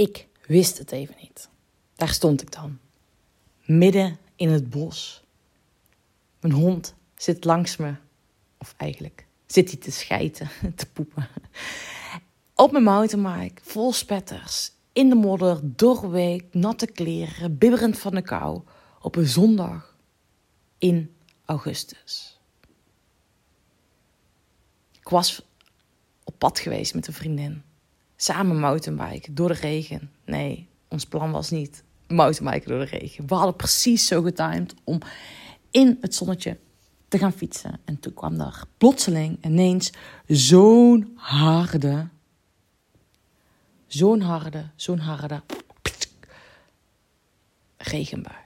ik wist het even niet. Daar stond ik dan, midden in het bos. Mijn hond zit langs me, of eigenlijk zit hij te schijten, te poepen. Op mijn mountainbike, vol spetters, in de modder, doorweek, natte kleren, bibberend van de kou, op een zondag in augustus. Ik was op pad geweest met een vriendin. Samen mountainbiken door de regen. Nee, ons plan was niet mountainbiken door de regen. We hadden precies zo getimed om in het zonnetje te gaan fietsen. En toen kwam er plotseling ineens zo'n harde, zo'n harde, zo'n harde regenbui.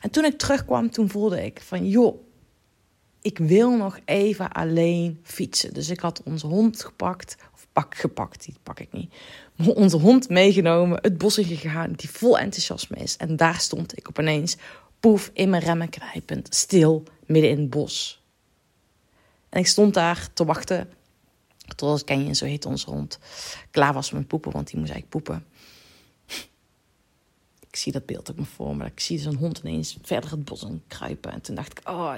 En toen ik terugkwam, toen voelde ik van, joh, ik wil nog even alleen fietsen. Dus ik had onze hond gepakt, pak gepakt, die pak ik niet. Onze hond meegenomen, het bos in gegaan, die vol enthousiasme is. En daar stond ik op poef, in mijn remmen knijpend, stil, midden in het bos. En ik stond daar te wachten, totdat Kenny, zo heet onze hond, klaar was met poepen, want die moest eigenlijk poepen. Ik zie dat beeld ook me voor me. Ik zie zo'n hond ineens verder het bos in kruipen. En toen dacht ik, oh,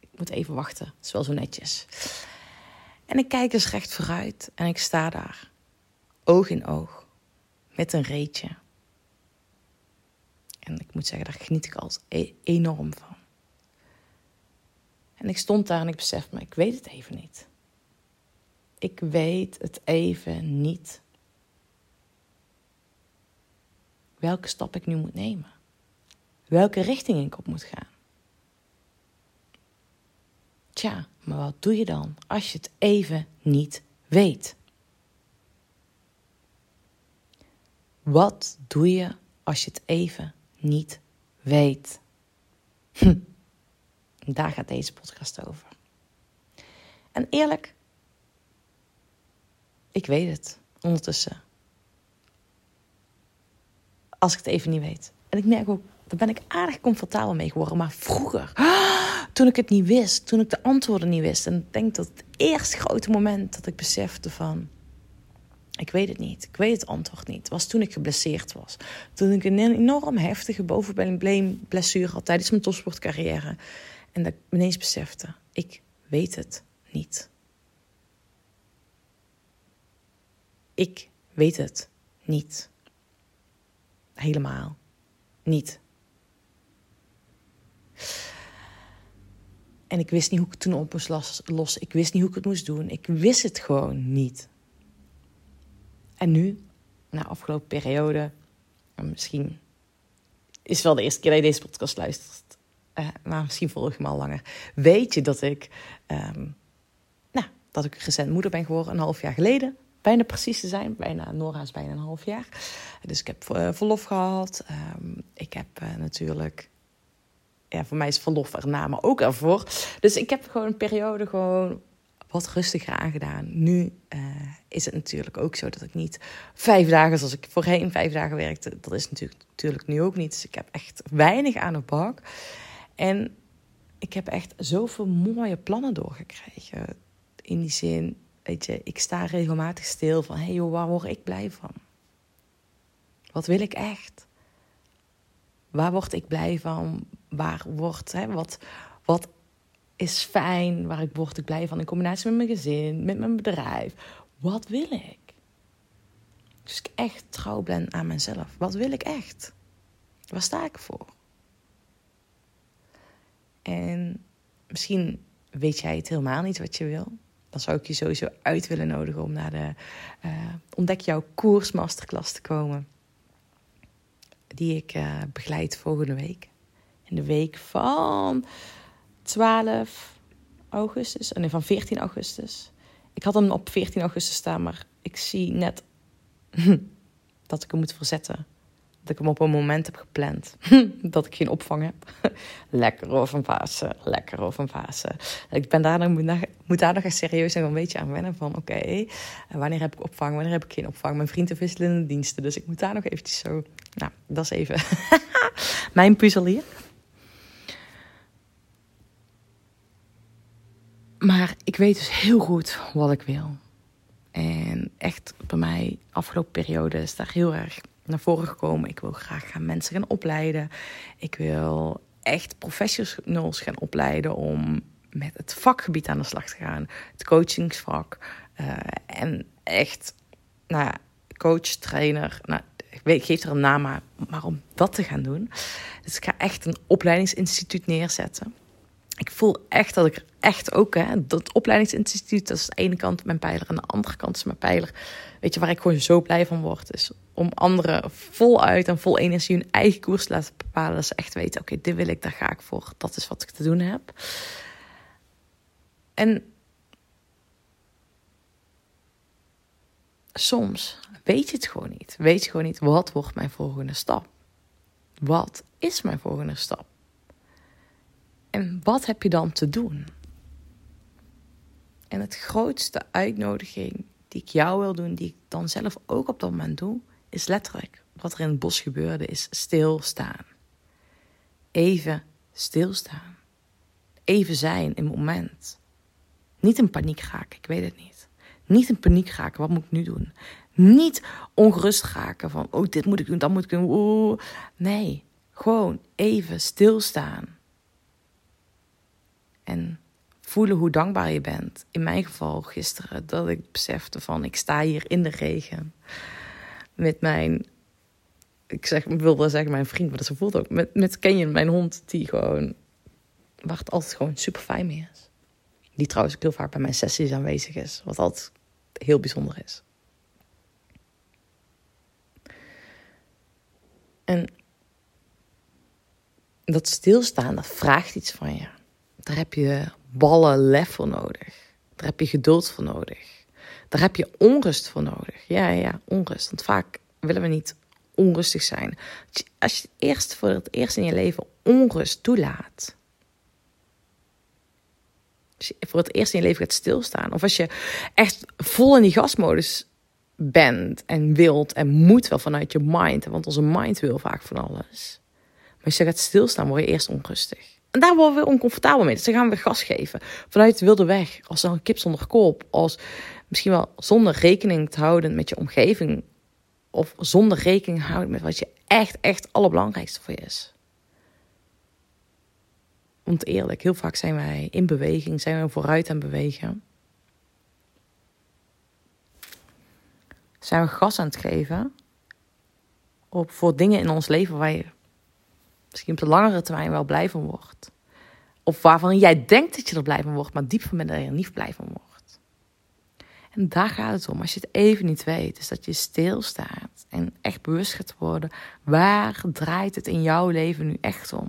ik moet even wachten. Het is wel zo netjes. En ik kijk eens recht vooruit en ik sta daar, oog in oog, met een reetje. En ik moet zeggen, daar geniet ik altijd e- enorm van. En ik stond daar en ik besef me, ik weet het even niet. Ik weet het even niet. Welke stap ik nu moet nemen. Welke richting ik op moet gaan. Tja, maar wat doe je dan als je het even niet weet? Wat doe je als je het even niet weet? Hm. Daar gaat deze podcast over. En eerlijk, ik weet het ondertussen. Als ik het even niet weet. En ik merk ook, daar ben ik aardig comfortabel mee geworden. Maar vroeger, toen ik het niet wist, toen ik de antwoorden niet wist. En ik denk dat het eerste grote moment dat ik besefte van... Ik weet het niet. Ik weet het antwoord niet. was toen ik geblesseerd was. Toen ik een enorm heftige bovenbeenblessure had tijdens mijn topsportcarrière. En dat ik ineens besefte, ik weet het niet. Ik weet het niet. Helemaal niet. En ik wist niet hoe ik toen op moest lossen. Ik wist niet hoe ik het moest doen. Ik wist het gewoon niet. En nu, na afgelopen periode, misschien is het wel de eerste keer dat je deze podcast luistert, uh, maar misschien volg je me al langer, weet je dat ik, um, nou, dat ik recent moeder ben geworden, een half jaar geleden. Bijna precies te zijn, bijna, Nora is bijna een half jaar. Dus ik heb uh, verlof gehad. Um, ik heb uh, natuurlijk ja, voor mij is verlof erna, maar ook ervoor. Dus ik heb gewoon een periode gewoon wat rustiger aangedaan. Nu uh, is het natuurlijk ook zo dat ik niet vijf dagen zoals ik voorheen vijf dagen werkte. Dat is natuurlijk, natuurlijk nu ook niet. Dus ik heb echt weinig aan de bak. En ik heb echt zoveel mooie plannen doorgekregen. In die zin, weet je, ik sta regelmatig stil van... hé hey joh, waar word ik blij van? Wat wil ik echt? Waar word ik blij van? Waar wordt, hè, wat, wat is fijn? Waar ik word ik blij van in combinatie met mijn gezin, met mijn bedrijf? Wat wil ik? Dus ik echt trouw ben aan mezelf. Wat wil ik echt? Waar sta ik voor? En misschien weet jij het helemaal niet wat je wil. Dan zou ik je sowieso uit willen nodigen om naar de uh, Ontdek jouw koers masterclass te komen die ik uh, begeleid volgende week. In de week van 12 augustus, en nee, van 14 augustus. Ik had hem op 14 augustus staan, maar ik zie net dat ik hem moet verzetten. Dat ik hem op een moment heb gepland. dat ik geen opvang heb. lekker over een fase, lekker over een fase. Ik ben daar, moet, moet daar nog eens serieus nog een beetje aan wennen. Van oké, okay, wanneer heb ik opvang, wanneer heb ik geen opvang? Mijn vriend heeft wisselende diensten, dus ik moet daar nog eventjes zo... Nou, dat is even mijn puzzel hier. Maar ik weet dus heel goed wat ik wil. En echt bij mij, afgelopen periode, is daar heel erg naar voren gekomen. Ik wil graag gaan mensen gaan opleiden. Ik wil echt professionals gaan opleiden om met het vakgebied aan de slag te gaan. Het coachingsvak. Uh, en echt, nou ja, coach, trainer. Nou, ik, geef er een naam maar, maar om dat te gaan doen. Dus ik ga echt een opleidingsinstituut neerzetten. Ik voel echt dat ik echt ook, hè, dat opleidingsinstituut, dat is aan de ene kant mijn pijler. En de andere kant is mijn pijler. Weet je, waar ik gewoon zo blij van word, is om anderen voluit en vol energie hun eigen koers te laten bepalen. Dat ze echt weten, oké, dit wil ik, daar ga ik voor. Dat is wat ik te doen heb. En soms weet je het gewoon niet. Weet je gewoon niet, wat wordt mijn volgende stap? Wat is mijn volgende stap? En wat heb je dan te doen? En het grootste uitnodiging die ik jou wil doen, die ik dan zelf ook op dat moment doe, is letterlijk wat er in het bos gebeurde, is stilstaan. Even stilstaan. Even zijn in het moment. Niet in paniek raken, ik weet het niet. Niet in paniek raken, wat moet ik nu doen? Niet ongerust raken van, oh, dit moet ik doen, dat moet ik doen. Oeh. Nee, gewoon even stilstaan. En voelen hoe dankbaar je bent. In mijn geval gisteren, dat ik besefte van, ik sta hier in de regen. Met mijn, ik, zeg, ik wilde zeggen mijn vriend, maar dat voelt ook. Met, met Kenyon, mijn hond, die gewoon, waar het altijd gewoon super fijn mee is. Die trouwens ook heel vaak bij mijn sessies aanwezig is. Wat altijd heel bijzonder is. En dat stilstaan, dat vraagt iets van je. Daar heb je ballen lef voor nodig. Daar heb je geduld voor nodig. Daar heb je onrust voor nodig. Ja, ja, onrust. Want vaak willen we niet onrustig zijn. Als je eerst voor het eerst in je leven onrust toelaat. Als je voor het eerst in je leven gaat stilstaan. Of als je echt vol in die gasmodus bent en wilt en moet wel vanuit je mind. Want onze mind wil vaak van alles. Maar als je gaat stilstaan, word je eerst onrustig. En daar worden we oncomfortabel mee. Dus dan gaan we gas geven. Vanuit de wilde weg. Als dan een kip zonder kop. Als misschien wel zonder rekening te houden met je omgeving. Of zonder rekening houden met wat je echt, echt allerbelangrijkste voor je is. Want eerlijk, heel vaak zijn wij in beweging, zijn we vooruit aan bewegen. Zijn we gas aan het geven op, voor dingen in ons leven waar je misschien op de langere termijn wel blij van wordt. Of waarvan jij denkt dat je er blij van wordt, maar diep van binnen er niet blij van wordt. En daar gaat het om. Als je het even niet weet, is dat je stilstaat en echt bewust gaat worden. Waar draait het in jouw leven nu echt om?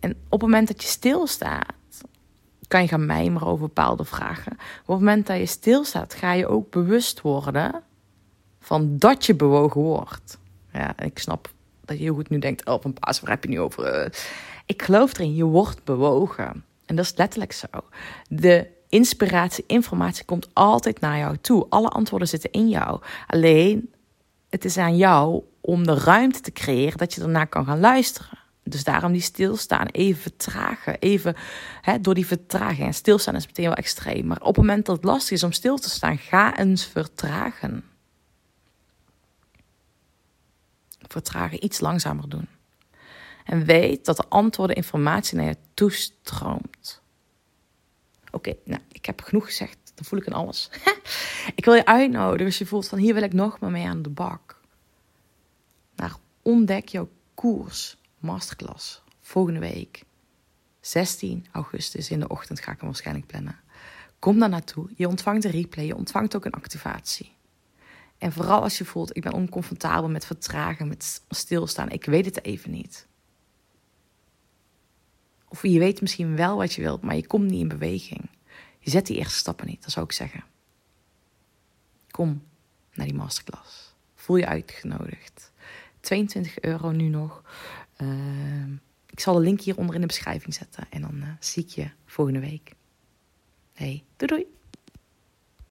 En op het moment dat je stilstaat, kan je gaan mijmeren over bepaalde vragen. op het moment dat je stilstaat, ga je ook bewust worden van dat je bewogen wordt. Ja, ik snap dat je goed nu denkt, oh, van paas, waar heb je nu over? Eh, ik geloof erin, je wordt bewogen. En dat is letterlijk zo. De inspiratie, informatie komt altijd naar jou toe. Alle antwoorden zitten in jou. Alleen, het is aan jou om de ruimte te creëren dat je ernaar kan gaan luisteren. Dus daarom die stilstaan, even vertragen, even hè, door die vertraging. En stilstaan is meteen wel extreem. Maar op het moment dat het lastig is om stil te staan, ga eens vertragen. Vertragen, iets langzamer doen. En weet dat de antwoorden, informatie naar je toestroomt. Oké, nou, ik heb genoeg gezegd. Dan voel ik in alles. ik wil je uitnodigen als je voelt van hier wil ik nog maar mee aan de bak. Naar ontdek jouw koers masterclass volgende week. 16 augustus in de ochtend ga ik hem waarschijnlijk plannen. Kom daar naartoe. Je ontvangt een replay. Je ontvangt ook een activatie. En vooral als je voelt, ik ben oncomfortabel met vertragen, met stilstaan. Ik weet het even niet. Of je weet misschien wel wat je wilt, maar je komt niet in beweging. Je zet die eerste stappen niet, dat zou ik zeggen. Kom naar die masterclass. Voel je uitgenodigd. 22 euro nu nog. Uh, ik zal de link hieronder in de beschrijving zetten. En dan uh, zie ik je volgende week. Hey, doei doei!